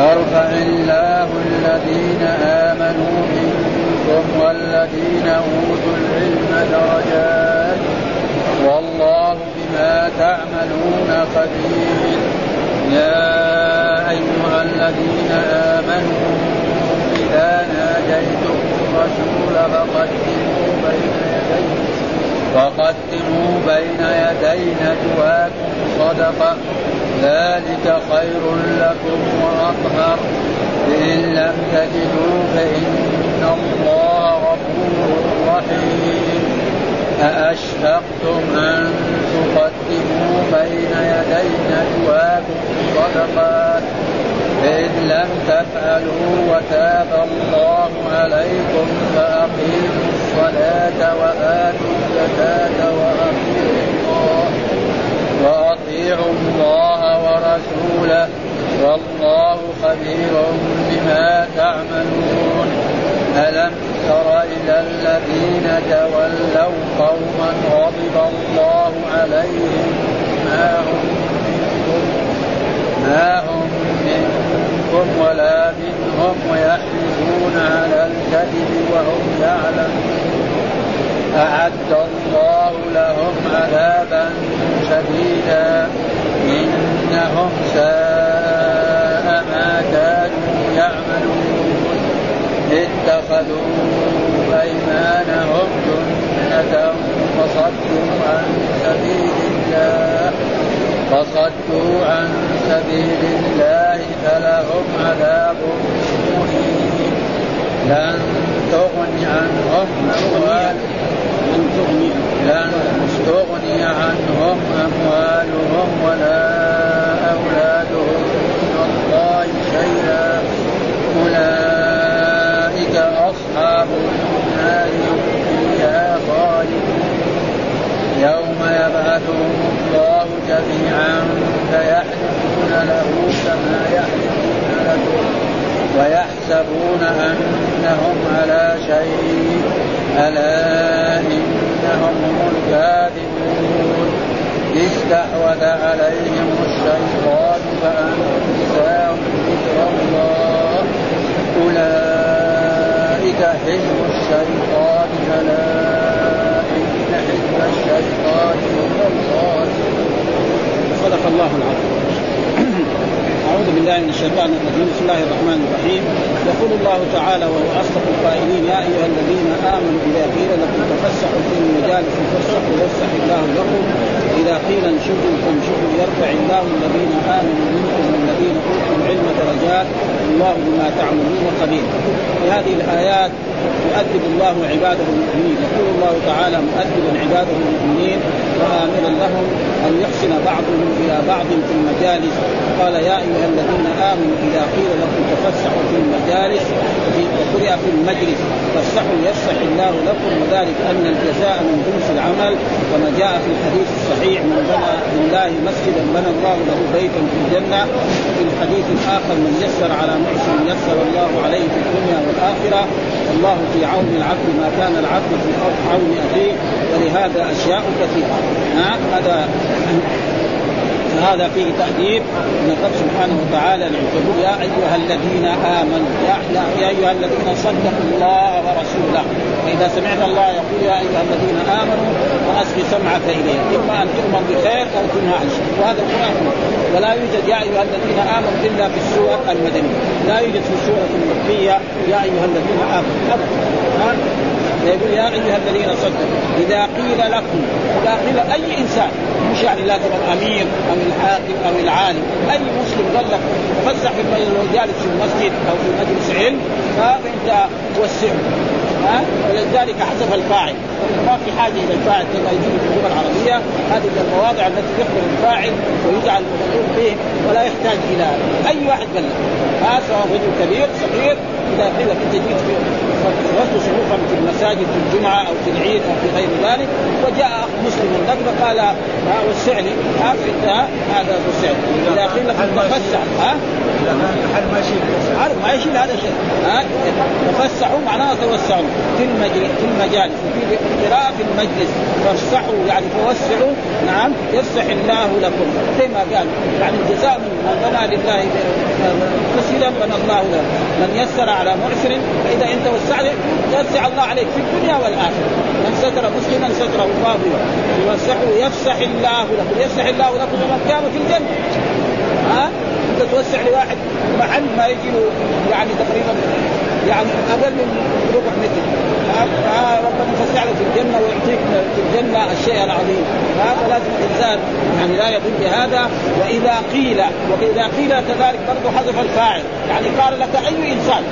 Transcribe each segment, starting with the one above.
يرفع الله الذين آمنوا منكم والذين أوتوا العلم درجات. والله بما تعملون خبير. يا أيها الذين آمنوا إذا ناجيتم الرسول فقدموا بين يديه فقدموا بين يدي نجواكم صدقة. ذلك خير لكم وأطهر. إن لم تجدوا فإن الله غفور رحيم. أأشفقتم أن تقدموا بين يدي نجواكم صدقات. فإن لم تفعلوا وتاب الله عليكم فأقيموا الصلاة وآتوا الزكاة وأطيعوا الله. وأطيعوا الله ورسوله والله خبير بما تعملون. ألم تر إلى الذين تولوا قوما غضب الله عليهم؟ ما هم منكم؟ ما هم منكم ولا منهم ويحلفون على الكذب وهم يعلمون. أعد الله لهم عذابا شديدا. إنهم ساء ما كانوا يعملون. اتخذوا أيمانهم جنة فصدوا عن سبيل الله. فصدوا عن سبيل الله فلهم عذاب مهين. لن تغني عنهم أموالهم. لن تغني لن تغني عنهم أموالهم ولا أولادهم من الله شيئا. أولئك أصحاب النار فيها خالدون. يوم يبعثهم الله جميعا فيحلفون له كما يحلفون لكم ويحسبون أنهم على شيء ألا إنهم هم الكاذبون استحوذ عليهم الشيطان فأنساهم ذكر الله. أولئك حزب الشيطان ألا إن حزب الشيطان هم الخاسرون. صدق الله العظيم. أعوذ بالله من الشيطان الرجيم. بسم الله الرحمن الرحيم. يقول الله تعالى وهو أصدق القائلين يا أيها الذين آمنوا إذا قيل لكم تفسحوا في المجالس فافسحوا يفسح الله لكم. إذا قيل انشدوا فانشدوا. يرفع الله الذين آمنوا منكم والذين أوتوا العلم درجات. الله بما تعملون خبير. في هذه الآيات يؤدب الله عباده المؤمنين. يقول الله تعالى مؤدبا عباده المؤمنين وآمرا لهم أن يحسن بعضهم إلى بعض في المجالس. قال يا أيها الذين آمنوا إذا قيل لكم تفسحوا في المجالس وقرئ في المجلس فافسحوا يفسح الله لكم. وذلك أن الجزاء من جنس العمل كما جاء في الحديث الصحيح من بنى لله مسجدا بنى الله له بيتا في الجنة في الحديث الآخر من يسر على محسن يسر الله عليه في الدنيا والآخرة. الله في عون العبد ما كان العبد في عون أخيه. ولهذا أشياء كثيرة. هذا فهذا فيه تأديب. من الرب سبحانه وتعالى للعباد يا أيها الذين آمنوا يا, يا أيها الذين صدقوا الله ورسوله. فإذا سمعت الله يقول يا أيها الذين آمنوا فأصغي سمعك إليه إما أن تؤمن بخير أو تنهى عن شر. وهذا القرآن ولا يوجد يا أيها الذين آمنوا إلا في السور المدنية. لا يوجد في السورة المكية يا أيها الذين آمنوا. أبدا. يقول يا أيها الذين صدقوا إذا قيل لكم إذا قيل أي إنسان مش يعني لازم الامير أو الحاكم أو العالم أي مسلم قال لك تفسح في جالس في المسجد أو في مجلس علم فانت توسعه. ها؟ ولذلك حذف الفاعل. ما في حاجة إلى الفاعل كما يجوز في اللغة العربية. هذه المواضع التي يخبر الفاعل ويجعل المفعول به ولا يحتاج إلى. أي واحد قال لك ها سواء رجل كبير صغير إذا قيل انت جيت صففت صفوفا في المساجد في الجمعة أو في العيد أو في غير ذلك وجاء اخ مسلم لك فقال ها وسع لي ها هذا وسع إذا قيل لك تفسح ها؟ ما يشيل ما يشيل هذا شيء. ها تفسحوا معناها توسعوا في المجلس في المجالس وفي قراءة في المجلس. فافسحوا يعني توسعوا نعم يفسح الله لكم. زي ما قال يعني الجزاء من بنى لله مسجدا بنى الله له. من يسر على معسر فإذا أنت وسعت يوسع الله عليك في الدنيا والآخرة. من ستر مسلما ستره الله يوسعوا يفسح الله لكم. يفسح الله لكم يوم القيامة في الجنة. ها؟ أنت توسع لواحد محل ما يجي له يعني تقريبا يعني أقل من ربع متر. ربنا يفسح لك في الجنة ويعطيك في الجنة الشيء العظيم. فهذا لازم الإنسان يعني لا يظن بهذا. وإذا قيل وإذا قيل كذلك برضه حذف الفاعل. يعني قال لك أي إنسان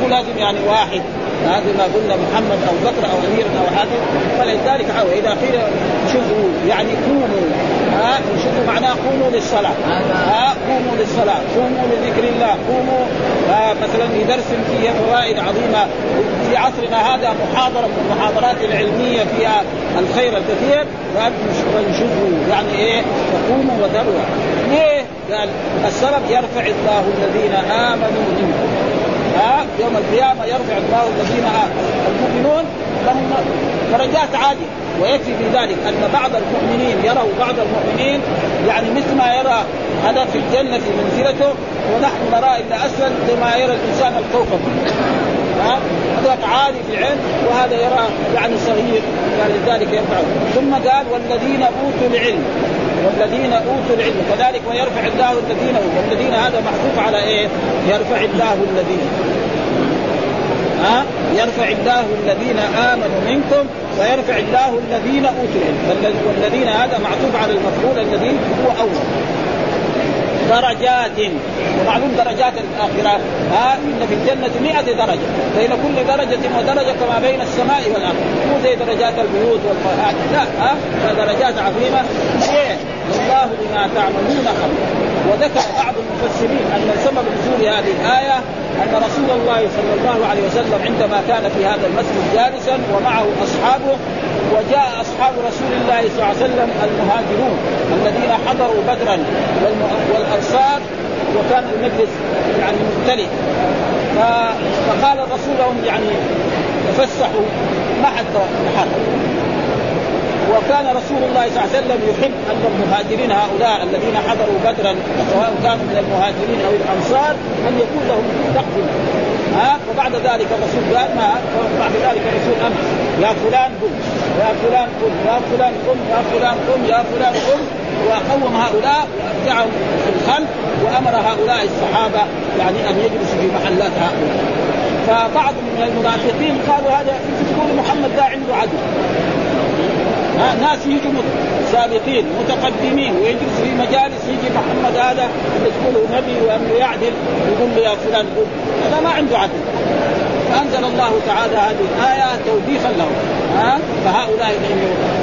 مو لازم يعني واحد. هذا ما قلنا محمد أو بكر أو أمير أو حاكم فلذلك واذا قيل شوفوا يعني قوموا. ها شوفوا معناه قوموا للصلاة. ها قوموا للصلاة. قوموا لذكر الله. قوموا مثلا لدرس فيه فوائد عظيمة. في عصرنا هذا محاضرة من المحاضرات العلمية فيها الخير الكثير. فانشدوا يعني إيه؟ فقوموا وذروا. ليه؟ قال السبب يرفع الله الذين آمنوا منكم. ها يوم القيامة يرفع الله الذين المؤمنون لهم درجات عالية. ويكفي في ذلك أن بعض المؤمنين يروا بعض المؤمنين يعني مثل ما يرى هذا في الجنة في منزلته ونحن نرى إلا أسفل كما يرى الإنسان الكوكب هذاك عالي في العلم وهذا يرى يعني صغير فلذلك يرفعه. ثم قال والذين أوتوا العلم والذين أوتوا العلم. كذلك ويرفع الله الذين والذين هذا محفوف على إيه؟ يرفع الله الذين. ها؟ يرفع الله الذين آمنوا منكم ويرفع الله الذين أوتوا العلم. والذين هذا معطوف على المفعول الذي هو أول. درجات. ومعلوم درجات الآخرة. ها؟ إن في الجنة 100 درجة. بين كل درجة ودرجة كما بين السماء والأرض. مو زي درجات البيوت والمرآت لا ها؟ درجات عظيمة. ليه؟ والله بما تعملون خبير. وذكر بعض المفسرين أن سبب نزول هذه الآية أن رسول الله صلى الله عليه وسلم عندما كان في هذا المسجد جالسا ومعه أصحابه وجاء أصحاب رسول الله صلى الله عليه وسلم المهاجرون الذين حضروا بدرا والأنصار وكان المجلس يعني ممتلئ. فقال الرسول لهم يعني تفسحوا ما حد وكان رسول الله صلى الله عليه وسلم يحب أن المهاجرين هؤلاء الذين حضروا بدرا سواء كانوا من المهاجرين أو الأنصار أن يكون لهم تقدمه ها؟ وبعد ذلك الرسول قال ما؟ بعد ذلك الرسول أمر يا فلان قم يا فلان قم يا فلان قم يا فلان قم يا فلان قم. وقوم هؤلاء وأرجعهم في الخلف وأمر هؤلاء الصحابة يعني أن يجلسوا في محلات هؤلاء. فبعض من المنافقين قالوا هذا يقول محمد لا عنده عدو ناس يجوا سابقين متقدمين ويجلس في مجالس يجي محمد هذا اللي تقول نبي وانه يعدل يقول له يا فلان هذا ما عنده عدل. فانزل الله تعالى هذه الآية توبيخا لهم. ها؟ فهؤلاء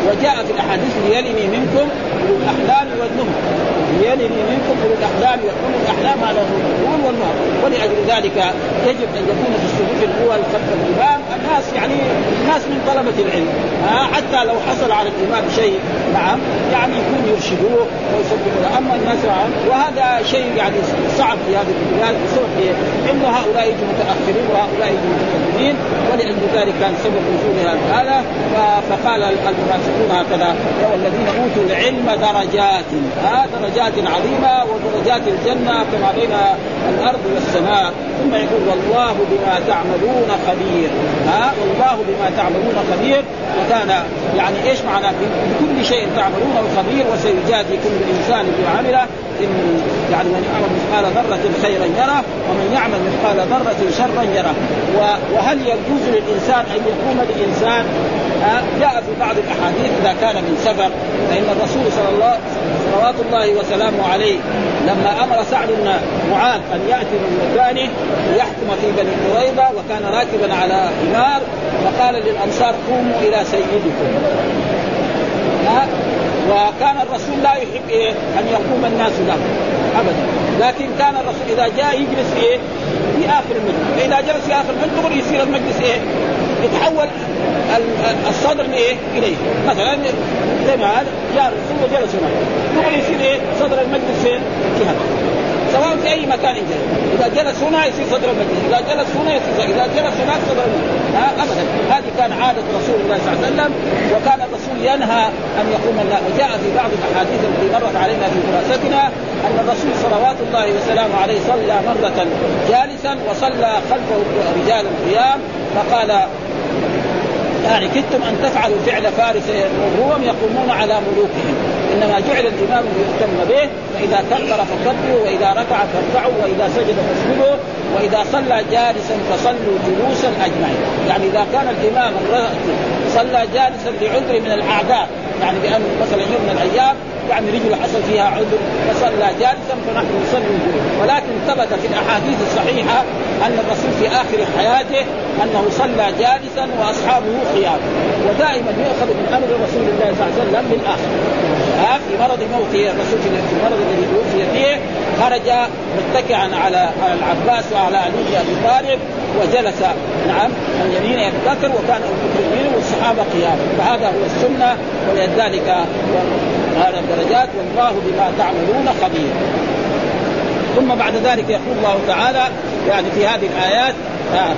وجاء في الأحاديث ليلني منكم أولو الأحلام والنهى ليلني منكم أولو الأحلام أولو الأحلام على الرسول والنهى ولأجل ذلك يجب أن يكون في الصفوف الأول خلف الإمام. الناس يعني ناس من طلبة العلم. ها؟ حتى لو حصل على الإمام شيء نعم يعني يكون يرشدوه ويسبحوا أما الناس وهذا شيء يعني صعب في هذه البلاد بسبب إيه؟ إنه هؤلاء يجوا متأخرين وهؤلاء يجوا متقدمين ولأجل ذلك كان سبب نزول هذا فقال المنافقون هكذا والذين أوتوا العلم درجات ها درجات عظيمة ودرجات الجنة كما بين الأرض والسماء. ثم يقول والله بما تعملون خبير. ها والله بما تعملون خبير. وكان يعني إيش معنى؟ بكل شيء تعملونه خبير وسيجازي كل إنسان بما عمله. إن يعني من يعمل مثقال ذرة خيرا يره ومن يعمل مثقال ذرة شرا يره. وهل يجوز للإنسان أن يقوم الانسان جاء في بعض الأحاديث إذا كان من سفر فإن الرسول صلى الله صلوات الله وسلامه عليه لما أمر سعد بن معاذ أن يأتي من مكانه ليحكم في بني قريظة وكان راكبا على حمار فقال للأنصار قوموا إلى سيدكم. وكان الرسول لا يحب إيه أن يقوم الناس له ابدا لكن كان الرسول إذا جاء يجلس إيه؟ في آخر المجلس فاذا جلس في آخر المجلس دغري يصير المجلس إيه؟ يتحول الصدر لايه؟ إليه مثلا زي ما هذا جاء الرسول وجلس هناك دغري يصير إيه؟ صدر المجلس فين؟ في هذا سواء في أي مكان جلس إذا جلس هنا يصير صدر المجلس. إذا جلس هنا يصير إذا جلس هناك صدر المجلس. ابدا. هذه كان عادة رسول الله صلى الله عليه وسلم وكان الرسول ينهى أن يقوم الناس وجاء في بعض الأحاديث التي مرت علينا في دراستنا أن الرسول صلوات الله وسلامه عليه صلى مرة جالسا وصلى خلفه رجال قيام فقال يعني كدتم أن تفعلوا فعل فارس وهم يقومون على ملوكهم. إنما جعل الإمام ليهتم به فإذا كبر فكبروا وإذا ركع فاركعوا وإذا سجد فاسجدوا وإذا صلى جالسا فصلوا جلوسا أجمعين. يعني إذا كان الإمام صلى جالسا لعذر من الأعذار يعني بأن مثلا يوم من الأيام يعني رجل حصل فيها عذر فصلى جالسا فنحن نصلي. ولكن ثبت في الأحاديث الصحيحة أن الرسول في آخر حياته أنه صلى جالسا وأصحابه قيام ودائما يؤخذ من أمر رسول الله صلى الله عليه وسلم بالاخر ها في مرض موته الرسول في المرض الذي توفي فيه خرج متكئا على العباس وعلى علي بن ابي طالب وجلس نعم عن يمين أبي بكر وكان أبو بكر يمينه والصحابة قيام. فهذا هو السنة ولذلك هذا الدرجات والله بما تعملون خبير. ثم بعد ذلك يقول الله تعالى يعني في هذه الآيات آه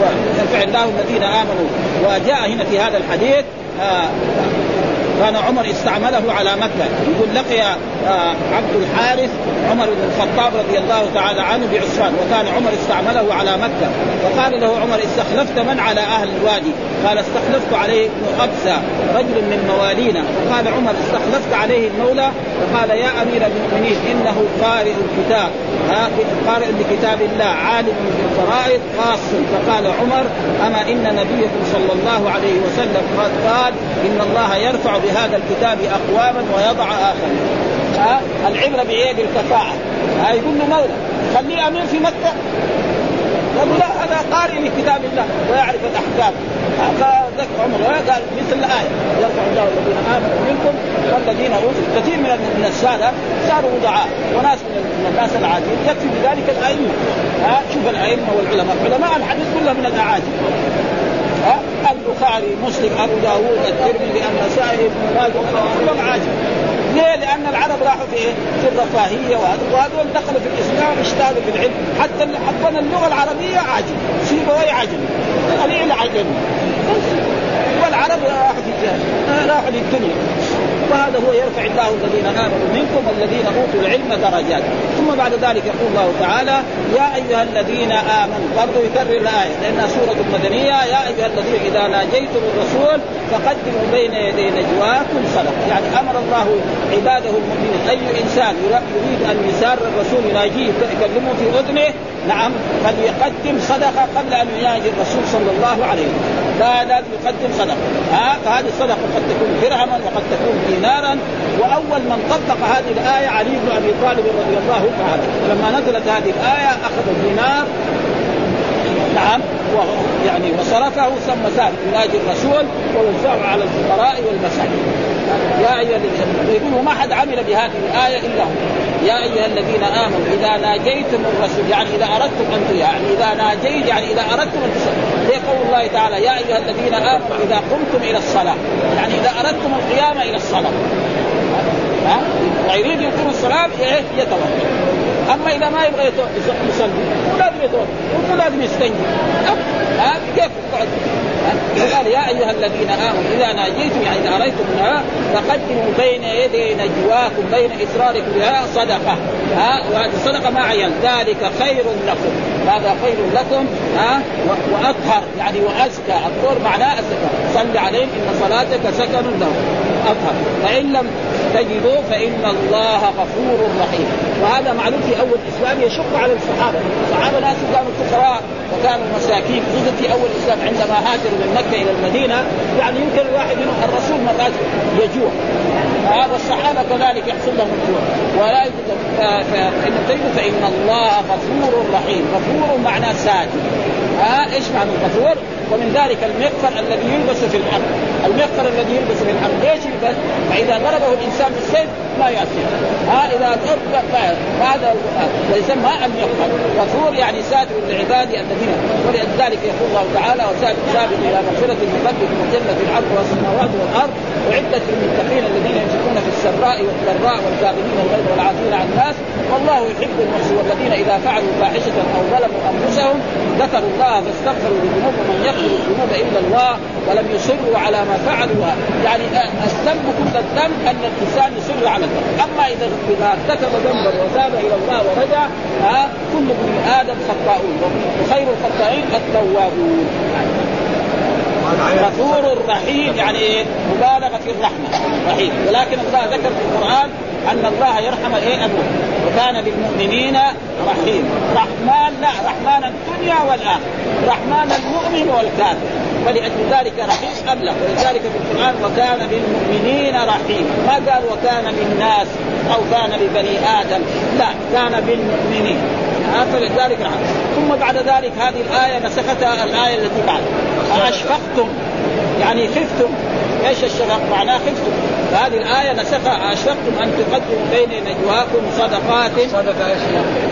ويرفع الله الذين آمنوا. وجاء هنا في هذا الحديث آه كان عمر استعمله على مكة يقول لقي عبد الحارث عمر بن الخطاب رضي الله تعالى عنه بعصفان وكان عمر استعمله على مكة فقال له عمر استخلفت من على أهل الوادي؟ قال استخلفت عليه ابن ابزه رجل من موالينا. فقال عمر استخلفت عليه المولى؟ فقال يا أمير المؤمنين إنه قارئ الكتاب. قارئ لكتاب الله عالم بالفرائض خاص. فقال عمر أما إن نبيكم صلى الله عليه وسلم قد قال إن الله يرفع بهذا الكتاب أقواما ويضع آخرين. ها العبرة بايه بالكفاءه ها يقول له مولى خليه امير في مكة. يقول لا هذا قارئ لكتاب الله ويعرف الأحكام. فذكر عمر قال مثل الآية. يرفع الله الذين آمنوا منكم والذين اوتوا كثير من من السادة صاروا وضعاء وناس من الناس العاديين يكفي بذلك الائمه ها شوف الائمه والعلماء. علماء الحديث كلهم من الاعاجم ها البخاري مسلم أبو داوود الترمذي النسائي ابن ماجه كلهم عاجم ليه؟ لأن العرب راحوا في إيه؟ في الرفاهية وهذول دخلوا في الإسلام اجتهدوا في العلم. حتى حتى اللغة العربية عجم سيبوي عجم قليل عجم والعرب راحوا في راحوا للدنيا. وهذا هو يرفع الله الذين آمنوا منكم والذين أوتوا العلم درجات. ثم بعد ذلك يقول الله تعالى يا أيها الذين آمنوا برضه يكرر الآية لانها سورة مدنيه يا أيها الذين إذا ناجيتم الرسول فقدموا بين يدي نجواكم صدقه يعني أمر الله عباده المؤمنين. أي إنسان يريد أن يسار الرسول يناجيه يكلمه في أذنه نعم فليقدم صدقة قبل أن يناجي الرسول صلى الله عليه وسلم. لازم يقدم صدقة. ها فهذه الصدقة قد تكون درهما وقد تكون دينارا. وأول من طبق هذه الآية علي بن أبي طالب رضي الله تعالى. لما نزلت هذه الآية أخذ الدينار. نعم يعني وصرفه ثم سأل يناجي الرسول ويوزعه على الفقراء والمساكين. يا أيها الذين يقول ما حد عمل بهذه الآية إلا هو. يا أيها الذين آمنوا إذا ناجيتم الرسول يعني إذا أردتم أن يعني إذا ناجيت يعني إذا أردتم أن تصلوا زي قول الله تعالى يا أيها الذين آمنوا إذا قمتم إلى الصلاة. يعني إذا أردتم القيام إلى الصلاة. ها؟ ويريد يقيم الصلاة إيه؟ يتوضأ. أما إذا ما يبغى يصلي مو لازم يتوضأ مو لازم يستنجي. ها؟ كيف قال يا أيها الذين آمنوا إذا ناجيتم يعني إذا اريتم فقدموا بين يدي نجواكم بين اصراركم بها صدقة. ها وهذه الصدقة ما عين ذلك خير لكم. هذا خير لكم ها وأطهر يعني وأزكى. الطهر معناه الزكاه صل عليهم إن صلاتك سكن لهم. أطهر. فإن لم تجدوا فإن الله غفور رحيم. وهذا معلوم في أول الاسلام يشق على الصحابة. الصحابة ناس كانوا فقراء وكانوا مساكين. خصوصا في أول الاسلام عندما هاجروا من مكة إلى المدينة يعني يمكن الواحد منهم الرسول مرات يجوع. والصحابه كذلك يحصل لهم الجوع. ولا فإن فإن الله غفور رحيم. غفور معناه ساجد. ها إيش معنى الغفور؟ ومن ذلك المغفر الذي يلبس في الحرب المغفر الذي يلبس في الحرب ليش يلبس؟ فإذا ضربه الإنسان بالسيف ما يأثر. ها إذا ضرب هذا ويسمى المغفر غفور يعني ساتر لعباده الذين ولذلك يقول الله تعالى وسابق إلى مغفرة من ربكم وجنة العرض والسماوات والأرض اعدت للمتقين الذين ينفقون في السراء والضراء والكاظمين الغيظ والعافين عن الناس والله يحب المحسنين والذين إذا فعلوا فاحشة أو ظلموا أنفسهم ذكروا الله فاستغفروا لذنوبهم من يغفر الذنوب إلا الله ولم يصروا على ما فعلوا. يعني الذنب كل الذنب أن الإنسان يصر على الذنب أما إذا إذا ارتكب ذنبا وتاب إلى الله ورجع ها كل ابن آدم خطاؤون. وخير الخطائين التوابون. غفور رحيم. يعني؟ مبالغة في الرحمة. رحيم. ولكن الله ذكر في القرآن أن الله يرحم إيه؟ وكان بالمؤمنين رحيم. رحمن لا رحمن الدنيا والآخرة. رحمن المؤمن والكافر. فلأجل ذلك رحيم أبلغ ولذلك في القرآن وكان بالمؤمنين رحيم. ما قال وكان بالناس أو كان ببني آدم؟ لا كان بالمؤمنين. فلذلك رحم ثم بعد ذلك هذه الآية نسختها الآية التي بعد. أشفقتم. يعني خفتم. إيش الشفق؟ معناه خفتم. فهذه الآية نسخها أشفقتم أن تقدموا بين نجواكم صدقات. صدقة إيش؟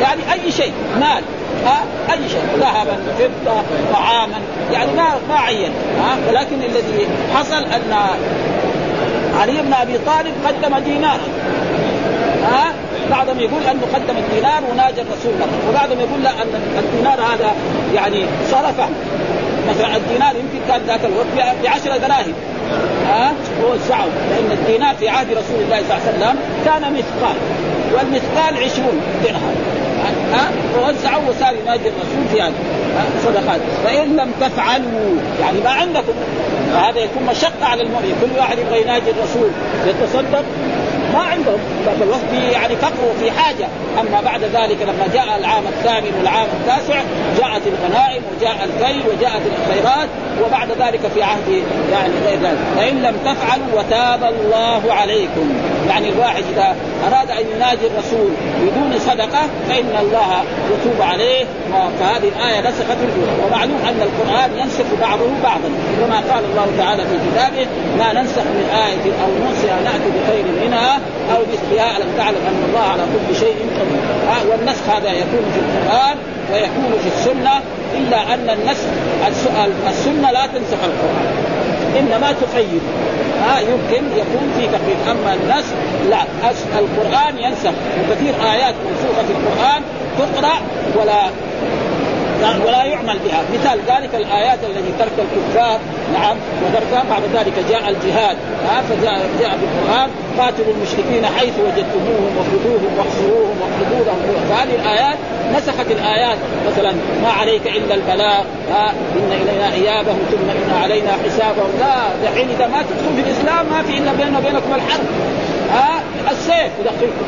يعني أي شيء مال. ها؟ أي شيء. ذهبا فضة طعاما. يعني ما ما عين. ها؟ ولكن الذي حصل أن علي بن أبي طالب قدم دينارا. ها؟ بعضهم يقول أنه قدم الدينار وناجى الرسول مره وبعضهم يقول لا أن الدينار هذا يعني صرفه. مثلا الدينار يمكن كان ذاك الوقت ب 10 دراهم. ها؟ ووزعه لأن الدينار في عهد رسول الله صلى الله عليه وسلم كان مثقال. والمثقال 20 درهم. ها؟ ووزعوا وصار ينادي الرسول في هذا. صدقات. فإن لم تفعلوا يعني ما عندكم. فهذا يكون مشقة على المؤمن. كل واحد يبغى يناجي الرسول يتصدق. ما عندهم ذاك الوقت يعني فقر في حاجة. أما بعد ذلك لما جاء العام الثامن والعام التاسع جاءت الغنائم وجاء الكيل وجاءت الخيرات وبعد ذلك في عهد يعني غير ذلك. فإن لم تفعلوا وتاب الله عليكم. يعني الواحد إذا أراد أن يناجي الرسول بدون صدقة فإن الله يتوب عليه. فهذه الآية نسخت الاولى ومعلوم أن القرآن ينسخ بعضه بعضا. كما قال الله تعالى في كتابه ما ننسخ من آية أو ننسها نأتي بخير منها أو مثلها الم تعلم أن الله على كل شيء قدير. والنسخ هذا يكون في القرآن ويكون في السنة إلا أن النسخ السنة لا تنسخ القرآن إنما تقيد. ها يمكن يكون في تقييد. أما النسخ لا. القرآن ينسخ. وكثير آيات منسوخة في القرآن تقرأ ولا ولا يعمل بها. مثال ذلك الآيات التي ترك الكفار نعم وترك بعد ذلك جاء الجهاد. ها فجاء جاء بالقرآن قاتلوا المشركين حيث وجدتموهم وخذوهم واحصروهم واقتلوهم فهذه الآيات نسخت الآيات. مثلا ما عليك إلا البلاغ. ها إن إلينا إيابهم ثم إن علينا حسابهم. لا دحين إذا ما تدخل في الإسلام ما في إلا بيننا وبينكم الحرب. ها السيف. يدخلكم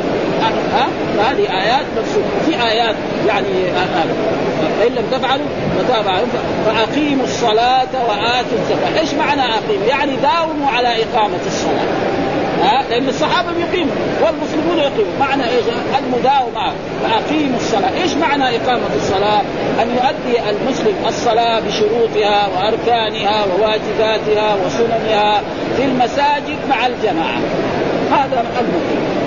ها؟ فهذه آيات منسوخه في آيات يعني هذا فإن لم تفعلوا فتاب فأقيموا الصلاة وآتوا الزكاة، إيش معنى اقيموا؟ يعني داوموا على إقامة الصلاة. ها؟ لأن الصحابة يقيموا والمسلمون يقيموا. معنى إيش؟ المداومة. فأقيموا الصلاة، إيش معنى إقامة الصلاة؟ أن يؤدي المسلم الصلاة بشروطها وأركانها وواجباتها وسننها في المساجد مع الجماعة. هذا المهم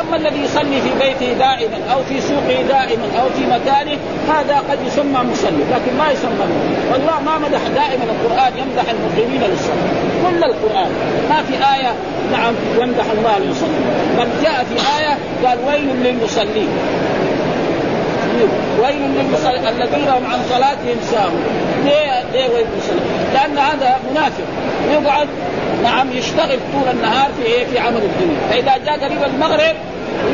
أما الذي يصلي في بيته دائما أو في سوقه دائما أو في مكانه هذا قد يسمى مصلي لكن ما يسمى والله ما مدح دائما القرآن يمدح المقيمين للصلاة. كل القرآن. ما في آية نعم يمدح الله المصلين بل جاء في آية قال ويل للمصلين. ويل للمصلين الذين هم عن صلاتهم ساهون. ليه ليه ويل للمصلين؟ لأن هذا منافق. يقعد نعم يشتغل طول النهار في إيه؟ في عمل الدنيا. فإذا جاء قريب المغرب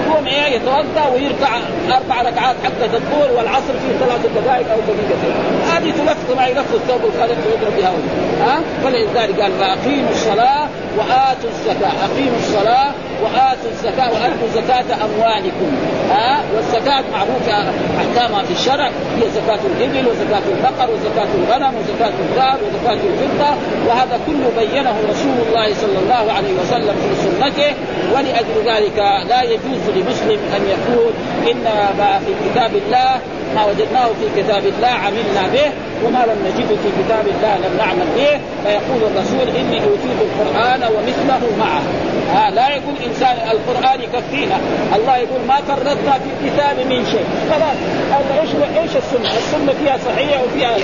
يقوم إيه؟ يتوضأ ويركع أربع ركعات حقة الظهر والعصر في ثلاث دقائق أو دقيقتين هذه تلف ما يلف الثوب الخلف ويضرب بها ها؟ فلذلك قال وأقيموا الصلاة وآتوا الزكاة. أقيموا الصلاة وآتوا الزكاة واتوا زكاة أموالكم. ها؟ والزكاة معروفة أحكامها في الشرع. هي زكاة الإبل وزكاة البقر وزكاة الغنم وزكاة الذهب وزكاة الفضة. وهذا كله بينه رسول الله صلى الله عليه وسلم في سنته. ولأجل ذلك لا يجوز لمسلم أن يقول ان في كتاب الله ما وجدناه في كتاب الله عملنا به وما لم نجده في كتاب الله لم نعمل به. فيقول الرسول إني أوتيت القرآن ومثله معه. آه لا يقول إنسان القرآن يكفينا. الله يقول ما فرطنا في الكتاب من شيء. خلاص. إيش إيش السنة؟ السنة فيها صحيحة وفيها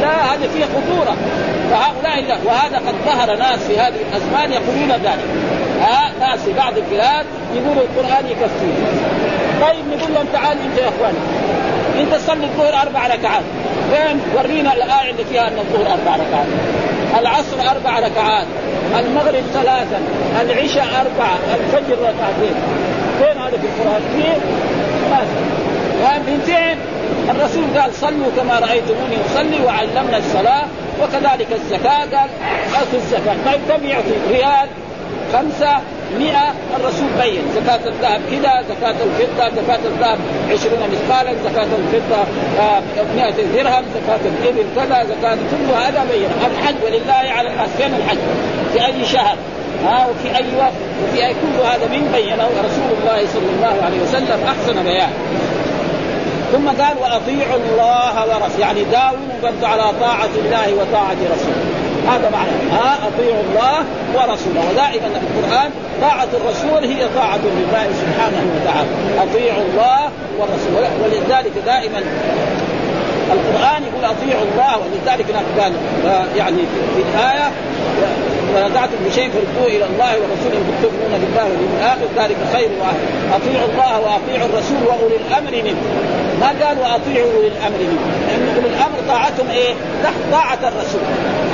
لا هذا فيها خطورة. فهؤلاء لا وهذا قد ظهر ناس في هذه الأزمان يقولون ذلك. ها آه ناس في بعض البلاد يقولوا القرآن يكفينا. طيب نقول لهم تعالوا أنت يا اخوان انت تصلي الظهر أربع ركعات. فين ورينا الآية اللي فيها أن الظهر أربع ركعات. العصر أربع ركعات. المغرب ثلاثا العشاء اربعه الفجر ركعتين. فين هذا في القرآن؟ فين؟ ما من فين؟ الرسول قال صلوا كما رأيتموني أصلي وعلمنا الصلاة وكذلك الزكاة. قال اعطوا الزكاة. طيب كم يعطي؟ ريال خمسة. مئة الرسول بين. زكاة الذهب كذا زكاة الفضة زكاة الذهب عشرون مثقالا زكاة الفضة آه، مئة درهم زكاة الإبل كذا زكاة كل هذا بين. الحج ولله على الناس فين الحج؟ في أي شهر. ها وفي أي وقت وفي أي كل هذا من بينه رسول الله صلى الله عليه وسلم. أحسن بيان. ثم قال وأطيعوا الله ورسوله يعني داوموا على طاعة الله وطاعة رسوله. هذا معنى ها أطيعوا الله ورسوله. ودائما في القرآن طاعة الرسول هي طاعة لله سبحانه وتعالى. أطيعوا الله والرسول ولذلك دائما القرآن يقول أطيعوا الله ولذلك قال يعني في الآية ونزعتم بشيء فردوه إلى الله ورسوله إن تؤمنون بالله واليوم الآخر. ذلك خير واهل اطيعوا الله وأطيعوا الرسول وأولي الأمر منكم ما قال واطيعوا اولي الامر منكم. لأن اولي الامر طاعتهم إيه؟ تحت طاعة الرسول.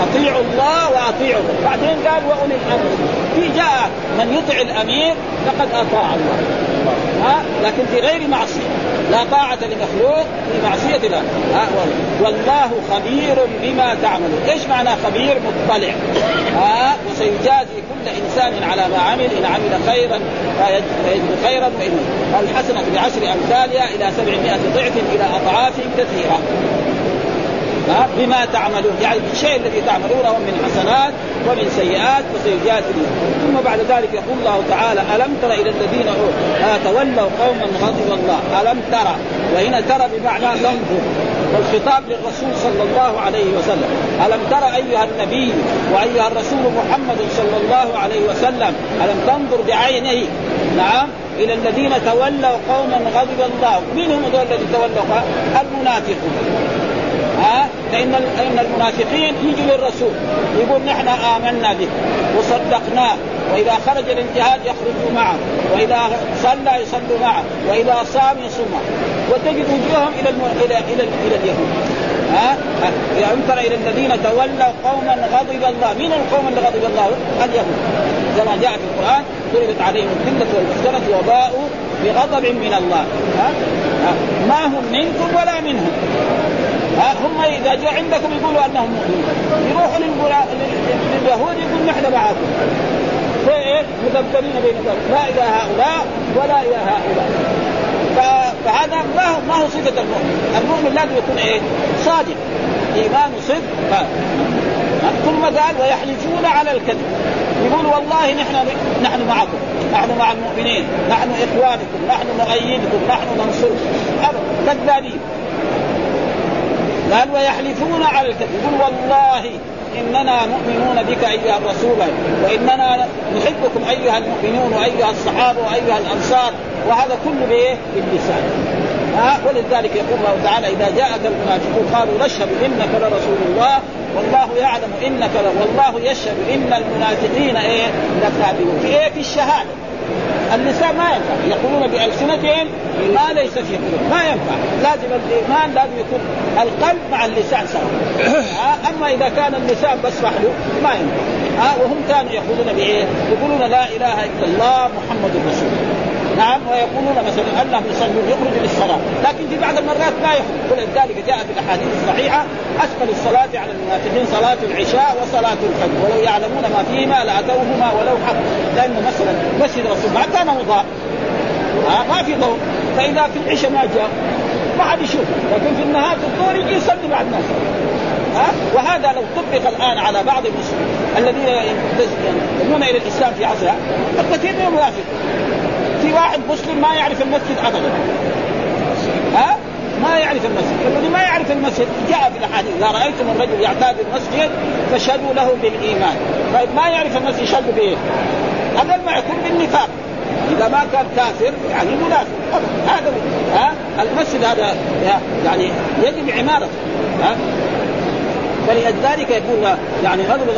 أطيعوا الله وأطيعوا بعدين قال وأولي الأمر. في جاء من يطع الأمير فقد أطاع الله. ها؟ لكن في غير معصية. لا طاعة لمخلوق في معصية الله. والله خبير بما تعملون، إيش معنى خبير؟ مطلع. ها وسيجازي كل إنسان على ما عمل إن عمل خيرا فيجد خيرا وان الحسنة بعشر أمثالها إلى سبعمائة ضعف إلى أضعاف كثيرة. بما تعملون يعني بالشيء الذي تعملونه من حسنات ومن سيئات فسيجازي ثم بعد ذلك يقول الله تعالى ألم تر إلى الذين آه تولوا قوما غضب الله. ألم ترى وهنا ترى بمعنى تنظر والخطاب للرسول صلى الله عليه وسلم. ألم تر أيها النبي وأيها الرسول محمد صلى الله عليه وسلم؟ ألم تنظر بعينه نعم. إلى الذين تولوا قوما غضب الله. من هم الذين تولوا؟ المنافقون. ها؟ فإن ان المنافقين يجوا للرسول يقول نحن آمنا به وصدقناه وإذا خرج الانتهاد يخرج معه وإذا صلى يصلوا معه وإذا صام يصوم معه. وتجد وجوههم إلى الم... إلى إلى, إلى اليهود. ها؟ ألم تر إلى الذين تولوا قوما غضب الله. من القوم اللي غضب الله؟ اليهود. كما جاء في القرآن ضربت عليهم الذله والمسكنه وباءوا بغضب من الله؟ ها؟ ما هم منكم ولا منهم. ها هم إذا جاء عندكم يقولوا أنهم مؤمنون. يروحوا لليهود يقول نحن معكم. فايه مذبذبين بين لا إلى هؤلاء ولا إلى هؤلاء. فهذا ما هو ما هو صفة المؤمن، المؤمن لازم يكون إيه؟ صادق. إيمان صدق ثم قال ويحلفون على الكذب. يقول والله نحن نحن معكم. نحن مع المؤمنين. نحن إخوانكم. نحن نؤيدكم نحن ننصركم كذابين. قال ويحلفون على الكذب يقول والله إننا مؤمنون بك أيها الرسول وإننا نحبكم أيها المؤمنون وأيها الصحابة وأيها الأنصار وهذا كله بإيه؟ باللسان. ها؟ ولذلك يقول الله تعالى إذا جاءك المنافقون قالوا نشهد إنك لرسول الله والله يعلم إنك والله يشهد إن المنافقين إيه؟ لكاذبون. في إيه؟ في الشهادة. اللسان ما ينفع. يقولون بألسنتهم ما ليس في قلوب. ما ينفع. لازم الإيمان لازم يكون القلب مع اللسان سوا أما إذا كان اللسان بس وحده ما ينفع. ها وهم كانوا يقولون بإيه؟ يقولون لا إله إلا الله محمد رسول الله. نعم ويقولون مثلا انهم يصلون يخرج للصلاة، لكن في بعض المرات ما يخرج، ولذلك جاء في الأحاديث الصحيحة أثقل الصلاة على المنافقين صلاة العشاء وصلاة الفجر، ولو يعلمون ما فيهما لأتوهما ولو حق، لأنه مثلا مسجد الرسول ما كان مضاء. ما في ضوء، فإذا في العشاء ما جاء. ما حد يشوف، لكن في النهار في الظهر يجي يصلي بعد الناس. ها وهذا لو طبق الآن على بعض المسلمين الذين ينتمون إلى الإسلام في عصرها الكثير منهم منافقون في واحد مسلم ما يعرف المسجد ابدا. ها؟ ما يعرف المسجد. الذي ما يعرف المسجد جاء في الأحاديث إذا رأيتم الرجل يعتاد المسجد فاشهدوا له بالإيمان. طيب ما يعرف المسجد يشهدوا بايه؟ هذا ما يكون بالنفاق. إذا ما كان كافر يعني منافق. هذا ها؟ المسجد هذا يعني يجب عمارته ها؟ فلذلك يقول يعني غضب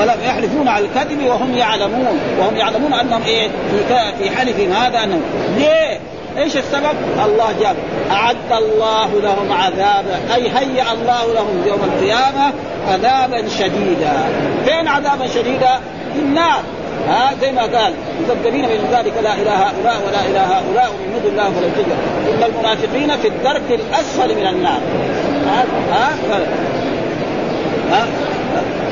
ولم يحلفون على الكذب وهم يعلمون وهم يعلمون أنهم إيه في في حلفهم هذا أنهم. ليه؟ إيش السبب؟ الله جاب. أعد الله لهم عذابا أي هيأ الله لهم يوم القيامة عذابا شديدا. فين عذابا شديدا؟ في النار. ها زي ما قال مذبذبين من ذلك لا إله هؤلاء ولا إله هؤلاء ومن الله فلن تجد إن المنافقين في الدرك الأسفل من النار. ها ها. ها؟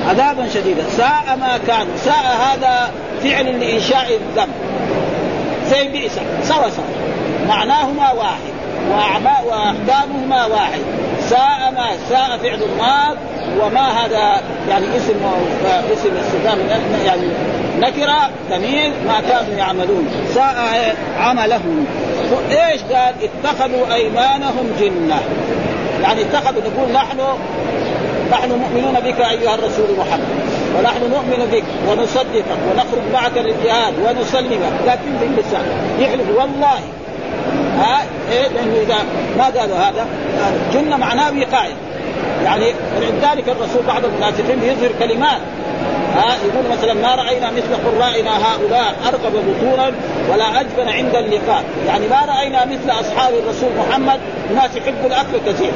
عذابا شديدا. ساء ما كان. ساء هذا فعل لإنشاء الذنب. زي بئس. سوا معناهما واحد. وأحكامهما واحد. ساء ما ساء فعل الماض وما هذا يعني اسم اسم استفهام يعني نكرة ضمير ما كانوا يعملون. ساء عملهم. إيش قال؟ اتخذوا أيمانهم جنة. يعني اتخذوا نقول نحن نحن مؤمنون بك أيها الرسول محمد ونحن نؤمن بك ونصدقك ونخرج معك للجهاد ونسلمك لكن في اللسان يحلف والله. ها؟ إيه؟ لأنه إذا ما قالوا هذا جنة معناه وقاية. يعني ولذلك الرسول بعض المنافقين يظهر كلمات. ها؟ يقول مثلا ما رأينا مثل قرائنا هؤلاء ارغب بطونا ولا اجبن عند اللقاء، يعني ما رأينا مثل أصحاب الرسول محمد ناس يحبوا الأكل كثير،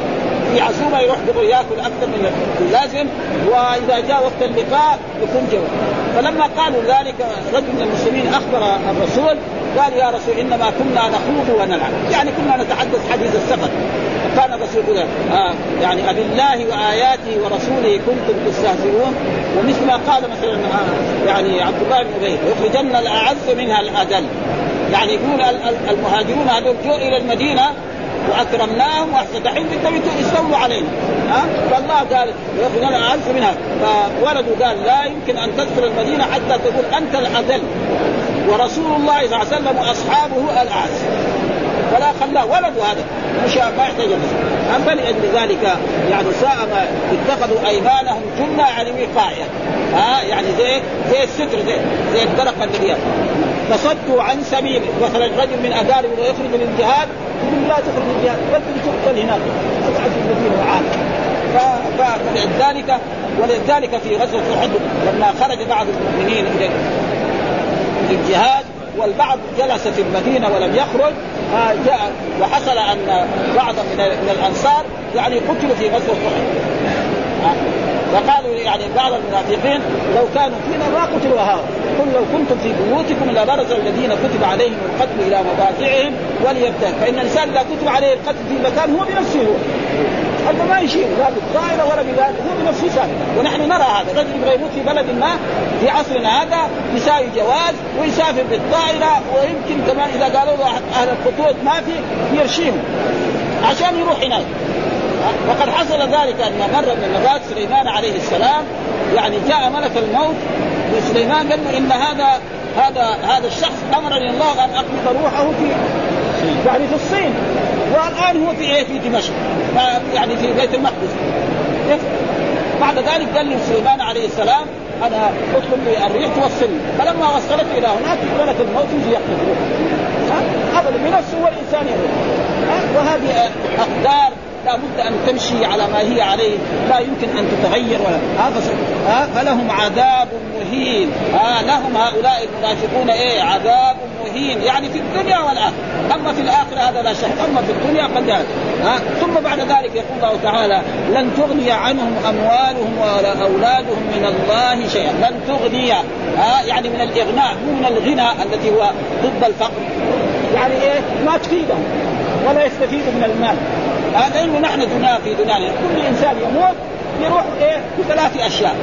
في عزومه يروح يأكل أكثر من اللازم وإذا جاء وقت اللقاء يكون جوا فلما قالوا ذلك رجل من المسلمين أخبر الرسول قال يا رسول إنما كنا نخوض ونلعب. يعني كنا نتحدث حديث السفر. كان الرسول يقول آه يعني أبي الله وآياته ورسوله كنتم تستهزئون. ومثل ما قال مثلا آه يعني عبد الله بن أبي يخرجن الأعز منها الأذل. يعني يقول المهاجرون هذول جوا إلى المدينة واكرمناهم واحسن حين بدهم يستولوا علينا ها؟ فالله قال يخرجون الاعز منها. فولده قال لا يمكن أن تدخل المدينة حتى تقول أنت الأذل. ورسول الله صلى الله عليه وسلم وأصحابه الأعز. فلا خلاه. ولد هذا. مش ما يحتاج لاجل ذلك يعني ساء ما اتخذوا أيمانهم جنة يعني وقايه ها؟ يعني زي زي الستر زي زي الدرقه اللي فصدوا عن سبيل مثلا رجل من اقاربه يخرج من الجهاد يقول لا تخرج من الجهاد بل تقتل هناك. اقعد في المدينة وعاد فلذلك ولذلك في غزوة أحد لما خرج بعض المؤمنين إلى الجهاد والبعض جلس في المدينة ولم يخرج جاء وحصل أن بعض من الأنصار يعني قتلوا في غزوة أحد. فقالوا يعني بعض المنافقين لو كانوا فينا ما قتلوا هؤلاء. قل لو كنتم في بيوتكم لبرز الذين كتب عليهم القتل إلى مضاجعهم وليبتل فإن الإنسان إذا كتب عليه القتل في مكان هو بنفسه. هو هذا ما يشير لا بالطائرة ولا بذلك هو بنفسه سابق. ونحن نرى هذا. رجل يبغى يموت في بلد ما في عصرنا هذا يساوي جواز ويسافر بالطائرة ويمكن كمان إذا قالوا له أهل الخطوط ما في يرشيهم عشان يروح هناك. وقد حصل ذلك أن مرة من المرات سليمان عليه السلام يعني جاء ملك الموت وسليمان قال له إن هذا هذا هذا الشخص أمرني الله أن اقبض روحه في يعني في الصين والان هو في إيه في دمشق يعني في بيت المقدس. بعد ذلك قال لي سليمان عليه السلام أنا اطلب لي الريح توصلني. فلما وصلت إلى هناك ملك الموت يجي يقبض روحه أبدا بنفسه هو الانسان يروح وهذه أقدار لابد أن تمشي على ما هي عليه لا يمكن أن تتغير ولا ها فلهم عذاب مهين. ها لهم هؤلاء المنافقون إيه؟ عذاب مهين. يعني في الدنيا والآخرة. أما في الآخرة هذا لا شك. أما في الدنيا قد ها ثم بعد ذلك يقول الله تعالى لن تغني عنهم أموالهم ولا أولادهم من الله شيئا. لن تغني. ها يعني من الإغناء مو من الغنى الذي هو ضد الفقر. يعني إيه؟ ما تفيدهم ولا يستفيدوا من المال. هذا انه نحن دنيا في دنيانا. كل إنسان يموت يروح إيه؟ بثلاث أشياء.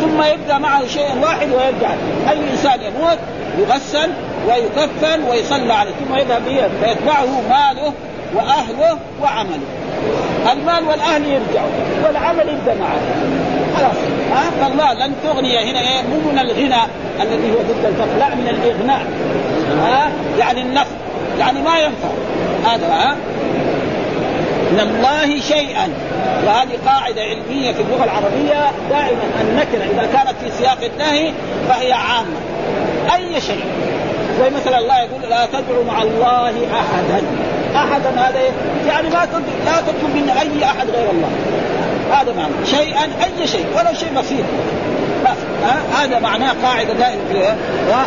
ثم يبدأ معه شيء واحد ويرجع. أي إنسان يموت يغسل ويكفن ويصلى عليه. ثم يذهب به فيتبعه ماله وأهله وعمله. المال والأهل يرجعوا. والعمل يبدأ معه. خلاص. ها؟ فالله لن تغني هنا إيه؟ مو من الغنى الذي هو ضد الفقر. لا من الإغناء. ها؟ يعني النفع. يعني ما ينفع. هذا ها؟ من الله شيئا. وهذه قاعدة علمية في اللغة العربية دائما النكره إذا كانت في سياق النهي فهي عامة. أي شيء. زي مثلا الله يقول لا تدعوا مع الله احدا. احدا هذا يعني ما لا تطلب من أي أحد غير الله. هذا معنى. شيئا أي شيء. ولو شيء بسيط. هذا معناه قاعدة دائما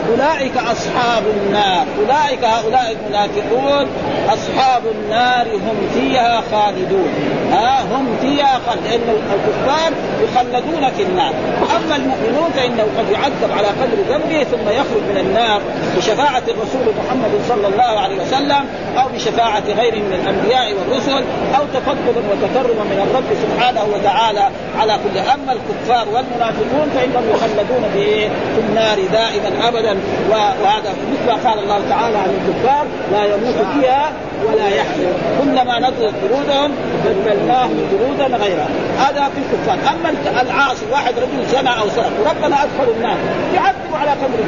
اولئك أصحاب النار. أولئك هؤلاء المنافقون أصحاب النار هم فيها خالدون. ها؟ هم فيها خالد لأن الكفار يخلدون في النار. اما المؤمنون فإنه قد يعذب على قدر ذنبه ثم يخرج من النار بشفاعة الرسول محمد صلى الله عليه وسلم أو بشفاعة غيره من الأنبياء والرسل أو تفضلا وتكرما من الرب سبحانه وتعالى على كل. أما الكفار والمنافقون فانهم يخلدون في النار دائما أبدا. وهذا مثل ما قال الله تعالى عن الكفار لا يموت فيها ولا يحيى كلما نضجت جلودهم بدلناهم جلودا غيرها. هذا في الكفار. أما العاصي واحد رجل زنى أو سرق وربنا أدخل النار. يعذب على قدر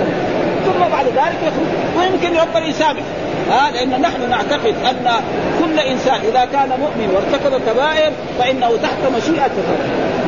ثم بعد ذلك يخرج. ويمكن ربنا يسامح ها لأن نحن نعتقد أن كل إنسان إذا كان مؤمن وارتكب كبائر فإنه تحت مشيئة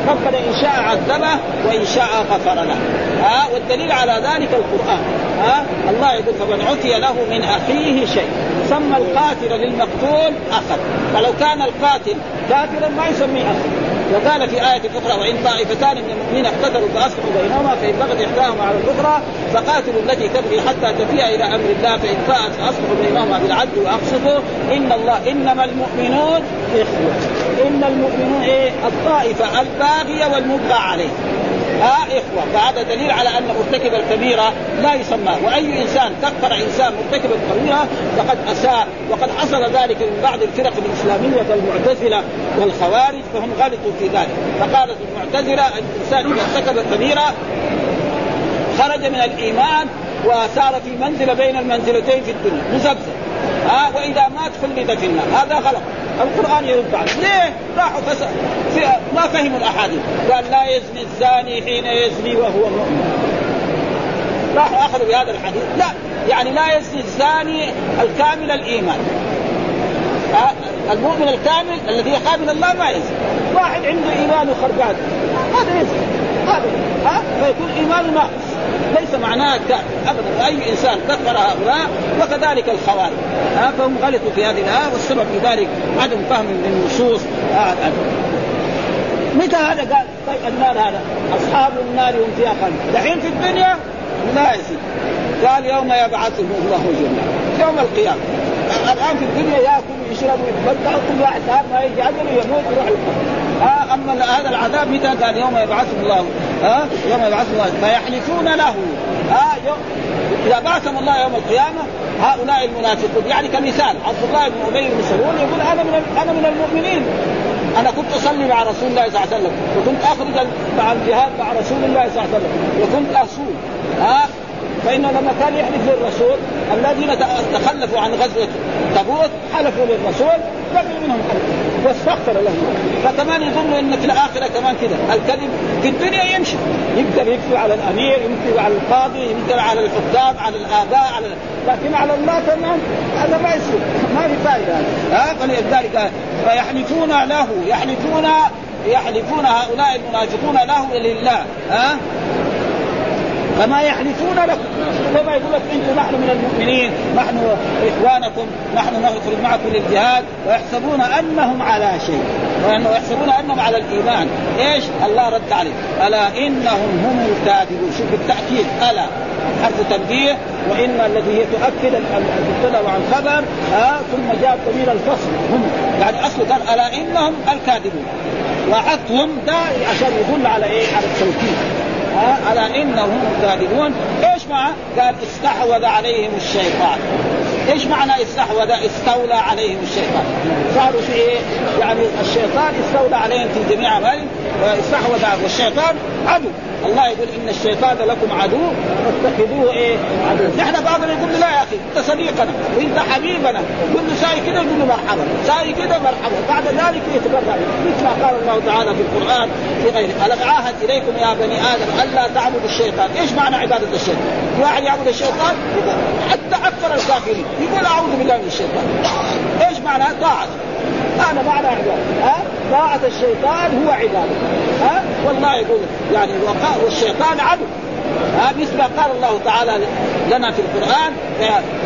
ربنا إن شاء عذبه وإن شاء غفر له. ها والدليل على ذلك القرآن. ها الله يقول فمن عتي له من أخيه شيء. سمى القاتل للمقتول اخا فلو كان القاتل كافرا ما يسميه اخا وقال في آية أخرى وإن طائفتان من المؤمنين اقتتلوا فأصلحوا بينهما فإن بغت إحداهما على الأخرى فقاتلوا التي تبغي حتى تفيء إلى أمر الله فإن فاءت فأصلحوا بينهما بالعدل وأقسطوا. إن الله إنما المؤمنون إخوة. إن المؤمنون إيه؟ الطائفة الباغية والمبغى عليه ها إخوة فهذا دليل على أن مرتكب الكبيرة لا يسمى وأي إنسان كفر إنسان مرتكب الكبيرة فقد أساء وقد حصل ذلك من بعض الفرق الإسلامية كالمعتزلة والخوارج فهم غلطوا في ذلك. فقالت المعتزلة الإنسان إذا ارتكب الكبيرة خرج من الإيمان وصار في منزلة بين المنزلتين في الدنيا مزبزب ها وإذا مات خلد في النار هذا غلط. القرآن يرد عليه. ليه؟ راحوا. ما فهموا الأحاديث. قال لا يزني الزاني حين يزني وهو مؤمن. راحوا أخذوا بهذا الحديث. لا يعني لا يزني الزاني الكامل الإيمان. المؤمن الكامل الذي من الله ما يزني. واحد عنده إيمان وخربان. هذا يزني. هذا. ها فيكون إيمانه ناقص. ليس معناه ابدا أي إنسان كفر هؤلاء وكذلك الخوارج. ها فهم غلطوا في هذه الآية والسبب في ذلك عدم فهم للنصوص متى هذا؟ قال طيب النار هذا. أصحاب النار هم فيها خالد دحين في الدنيا لا يزيد. قال يوم يبعثهم الله جميعا. يوم القيامة. الآن في الدنيا ياكل ويشرب ويتمتع كل واحد ما يجي أجله يموت يروح آه أما هذا العذاب متى قال يوم يبعثهم الله آه يوم يبعثهم الله. فيحلفون له آه يوم إذا بعثهم الله يوم القيامة هؤلاء المنافقون. يعني كمثال عبد الله بن أبي بن سلول يقول أنا من أنا من المؤمنين. أنا كنت أصلي مع رسول الله صلى الله عليه وسلم وكنت أخرج مع الجهاد مع رسول الله صلى الله عليه وسلم وكنت أصوم ها. فانه لما كان يحلف للرسول الذين تخلفوا عن غزوة تبوك حلفوا للرسول قبل منهم حلف واستغفر لهم. فكمان يظنوا إن في الآخرة كمان كذا الكذب في الدنيا يمشي. يقدر يكذب على الأمير يكذب على القاضي يقدر على الحكام على الآباء على لكن على الله كمان هذا ما يصير. ما في فائدة ها فلذلك فيحلفون له يحلفون يحلفون هؤلاء المنافقون له لله. ها؟ كما يحلفون لكم. كما يقول لك أنتم نحن من المؤمنين نحن إخوانكم نحن نخرج معكم للجهاد ويحسبون أنهم على شيء وانه يحسبون أنهم على الإيمان. إيش؟ الله رد عليه ألا إنهم هم الكاذبون. شوف بالتأكيد. ألا. حرف تنبيه. وإن الذي هي تؤكد المبتدا وعن خبر ها ثم جاء ضمير الفصل. هم. يعني أصله قال ألا إنهم الكاذبون. وعطهم ده عشان يدل على إيه؟ على التوكيد. على إنهم كاذبون إيش معنى؟ قال استحوذ عليهم الشيطان إيش معنى استحوذ؟ استولى عليهم الشيطان صاروا في إيه؟ يعني الشيطان استولى عليهم في جميع اعمالهم واستحوذ والشيطان عدو. الله يقول إن الشيطان لكم عدو فاتخذوه إيه؟ عدو، نحن بعضنا يقول لا يا أخي أنت صديقنا وأنت حبيبنا. كل ساي كده يقول له مرحبا، ساي كده مرحبا، بعد ذلك يتبرع. مثل ما قال الله تعالى في القرآن في غيره، ألم عاهد إليكم يا بني آدم الا تعبدوا الشيطان، إيش معنى عبادة الشيطان؟ واحد يعبد الشيطان حتى أكثر الكافرين يقول أعوذ بالله من الشيطان. إيش معنى؟ طاعة. هذا معنى عبادة. ها؟ طاعة الشيطان هو عبادة. ها؟ والله يقول يعني والشيطان عدو. ها؟ مثل قال الله تعالى لنا في القرآن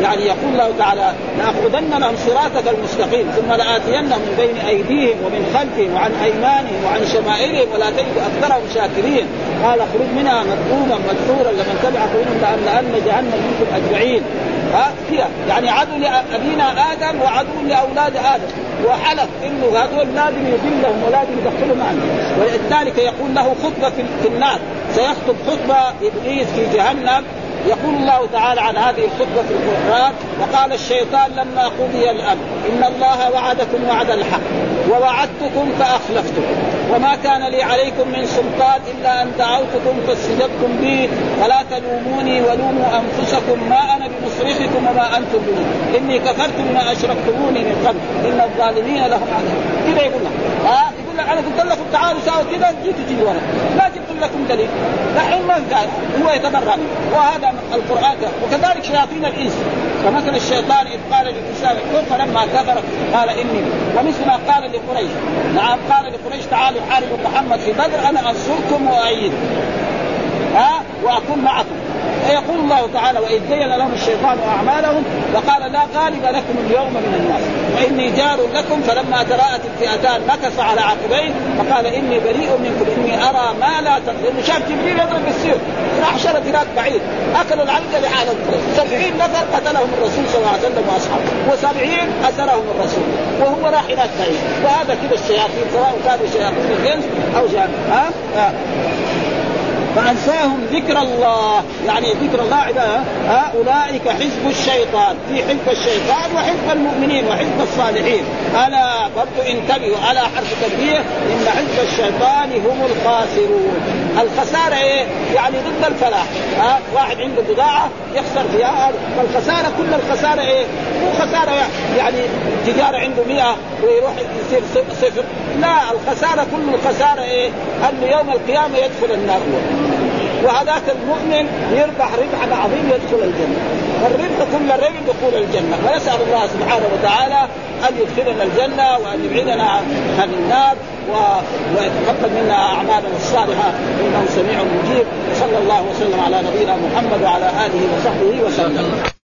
يعني يقول الله تعالى لاقعدن لهم صراطك المستقيم ثم لآتينهم من بين أيديهم ومن خلفهم وعن أيمانهم وعن شمائلهم ولا تجد أكثرهم شاكرين. قال اخرج منها مذموما مدحورا لمن تبعك منهم لأن جهنم منكم أجمعين. ها كذا يعني عدو لأبينا آدم وعدو لأولاد آدم. وحلف إنه هذول لازم يذلهم ولازم يدخلهم معنا ولذلك يقول له خطبة في النار. سيخطب خطبة إبليس في جهنم. يقول الله تعالى عن هذه الخطبة في القرآن وقال الشيطان لما قضي الأمر إن الله وعدكم وعد الحق ووعدتكم فأخلفتكم. وما كان لي عليكم من سلطان إلا أن دعوتكم فاستجبتم بي فلا تلوموني ولوموا أنفسكم ما أنا بمصرخكم وما أنتم بي إني كفرت بما أشركتموني من قبل. إن الظالمين لهم عذاب. كذا يقول لك. ها؟ يقول لك أنا قلت لكم تعالوا ساووا كذا جيتوا تجي ورا. ما جبت لكم دليل. دحين ما هو يتبرع وهذا القرآن. وكذلك شياطين الإنس. فمثل الشيطان إذ قال للانسان اكفر فلما كفر قال إني ومثل ما قال لقريش. نعم قال لقريش تعالوا حاربوا محمد في بدر أنا أنصركم وايدكم ها؟ وأكون معكم. فيقول الله تعالى وإذ زين لهم الشيطان أعمالهم وقال لا غالب لكم اليوم من الناس وإني جار لكم فلما تراءت الفئتان مكث على عقبيه فقال إني بريء منكم إني أرى ما لا لأنه شاف جبريل يضرب بالسيف راح شرد هناك بعيد اكلوا العلقة لحالهم سبعين نفر قتلهم الرسول صلى الله عليه وسلم وأصحابه وسبعين أسرهم الرسول وهو راح هناك بعيد. وهذا كذا الشياطين سواء كانوا شياطين الجنس أو جان ها, ها؟ فأنساهم ذكر الله. يعني ذكر الله عبادة. اولئك حزب الشيطان. في حزب الشيطان وحزب المؤمنين وحزب الصالحين. ألا برضو انتبهوا على حرف تنبيه إن حزب الشيطان هم الخاسرون. الخسارة إيه؟ يعني ضد الفلاح. ها؟ واحد عنده بضاعة يخسر فيها فالخسارة كل الخسارة إيه؟ مو خسارة يعني. تجارة عنده 100 ويروح يصير صفر. لا الخسارة كل الخسارة إيه؟ انه يوم القيامة يدخل النار. وهذاك المؤمن يربح ربحا عظيم يدخل الجنة. فالربح كل الربح دخول الجنة. ونسال الله سبحانه وتعالى أن يدخلنا الجنة وأن يبعدنا عن النار و... ويتقبل منا أعمالنا الصالحة. إنه سميع مجيب. صلى الله وسلم على نبينا محمد وعلى آله وصحبه وسلم.